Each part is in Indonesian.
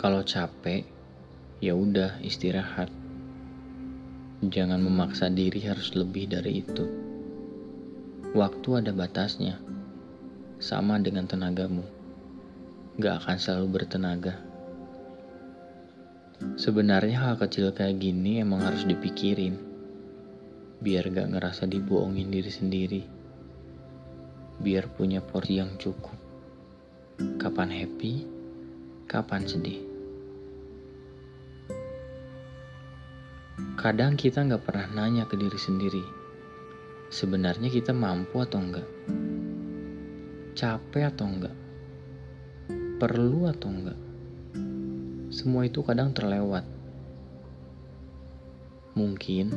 Kalau capek, ya udah istirahat. Jangan memaksa diri harus lebih dari itu. Waktu ada batasnya, sama dengan tenagamu. Gak akan selalu bertenaga. Sebenarnya hal kecil kayak gini emang harus dipikirin. Biar gak ngerasa dibohongin diri sendiri. Biar punya porsi yang cukup. Kapan happy, kapan sedih. Kadang kita nggak pernah nanya ke diri sendiri, sebenarnya kita mampu atau enggak, capek atau enggak, perlu atau enggak. Semua itu kadang terlewat. Mungkin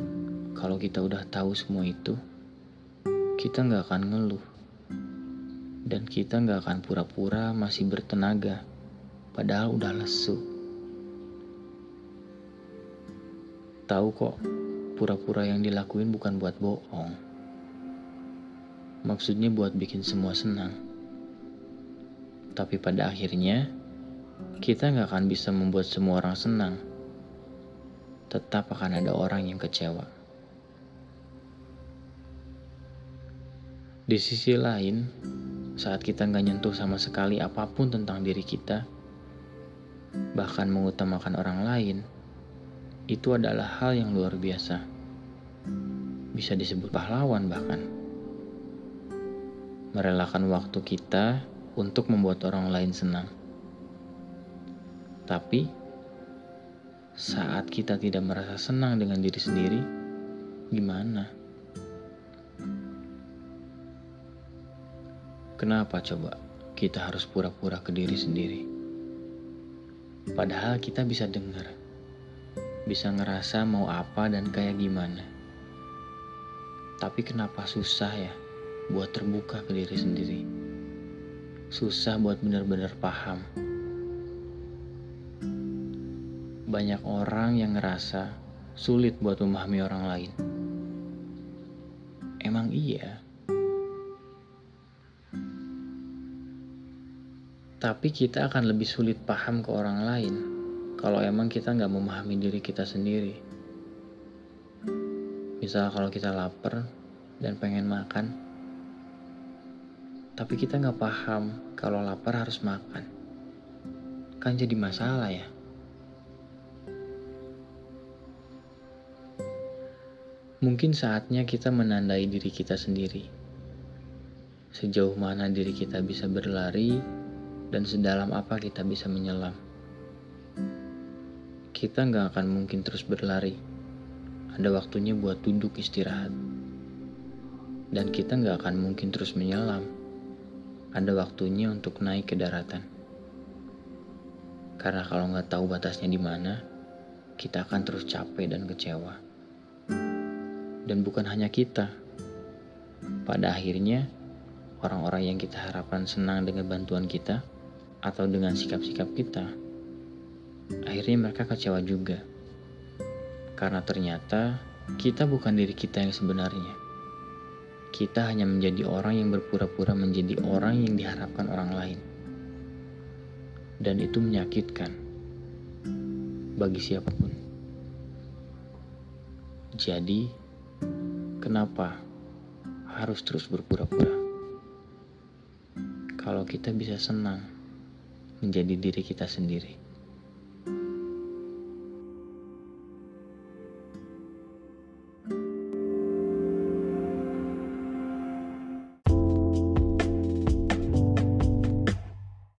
kalau kita udah tahu semua itu, kita nggak akan ngeluh, dan kita nggak akan pura-pura masih bertenaga, padahal udah lesu. Tahu kok, pura-pura yang dilakuin bukan buat bohong. Maksudnya buat bikin semua senang. Tapi pada akhirnya, kita nggak akan bisa membuat semua orang senang. Tetap akan ada orang yang kecewa. Di sisi lain, saat kita nggak nyentuh sama sekali apa pun tentang diri kita, bahkan mengutamakan orang lain, itu adalah hal yang luar biasa. Bisa disebut pahlawan bahkan. Merelakan waktu kita untuk membuat orang lain senang. Tapi saat kita tidak merasa senang dengan diri sendiri, gimana? Kenapa coba kita harus pura-pura ke diri sendiri? Padahal kita bisa dengar bisa ngerasa mau apa dan kayak gimana. Tapi kenapa susah ya buat terbuka ke diri sendiri? Susah buat benar-benar paham. Banyak orang yang ngerasa sulit buat memahami orang lain. Emang iya. Tapi kita akan lebih sulit paham ke orang lain kalau emang kita nggak memahami diri kita sendiri. Misal kalau kita lapar dan pengen makan, tapi kita nggak paham kalau lapar harus makan, kan jadi masalah ya. Mungkin saatnya kita menandai diri kita sendiri. Sejauh mana diri kita bisa berlari dan sedalam apa kita bisa menyelam kita nggak akan mungkin terus berlari. Ada waktunya buat duduk istirahat. Dan kita nggak akan mungkin terus menyelam. Ada waktunya untuk naik ke daratan. Karena kalau nggak tahu batasnya di mana, kita akan terus capek dan kecewa. Dan bukan hanya kita. Pada akhirnya, orang-orang yang kita harapkan senang dengan bantuan kita atau dengan sikap-sikap kita Akhirnya mereka kecewa juga. Karena ternyata kita bukan diri kita yang sebenarnya. Kita hanya menjadi orang yang berpura-pura menjadi orang yang diharapkan orang lain. Dan itu menyakitkan bagi siapa pun. Jadi, kenapa harus terus berpura-pura? Kalau kita bisa senang menjadi diri kita sendiri.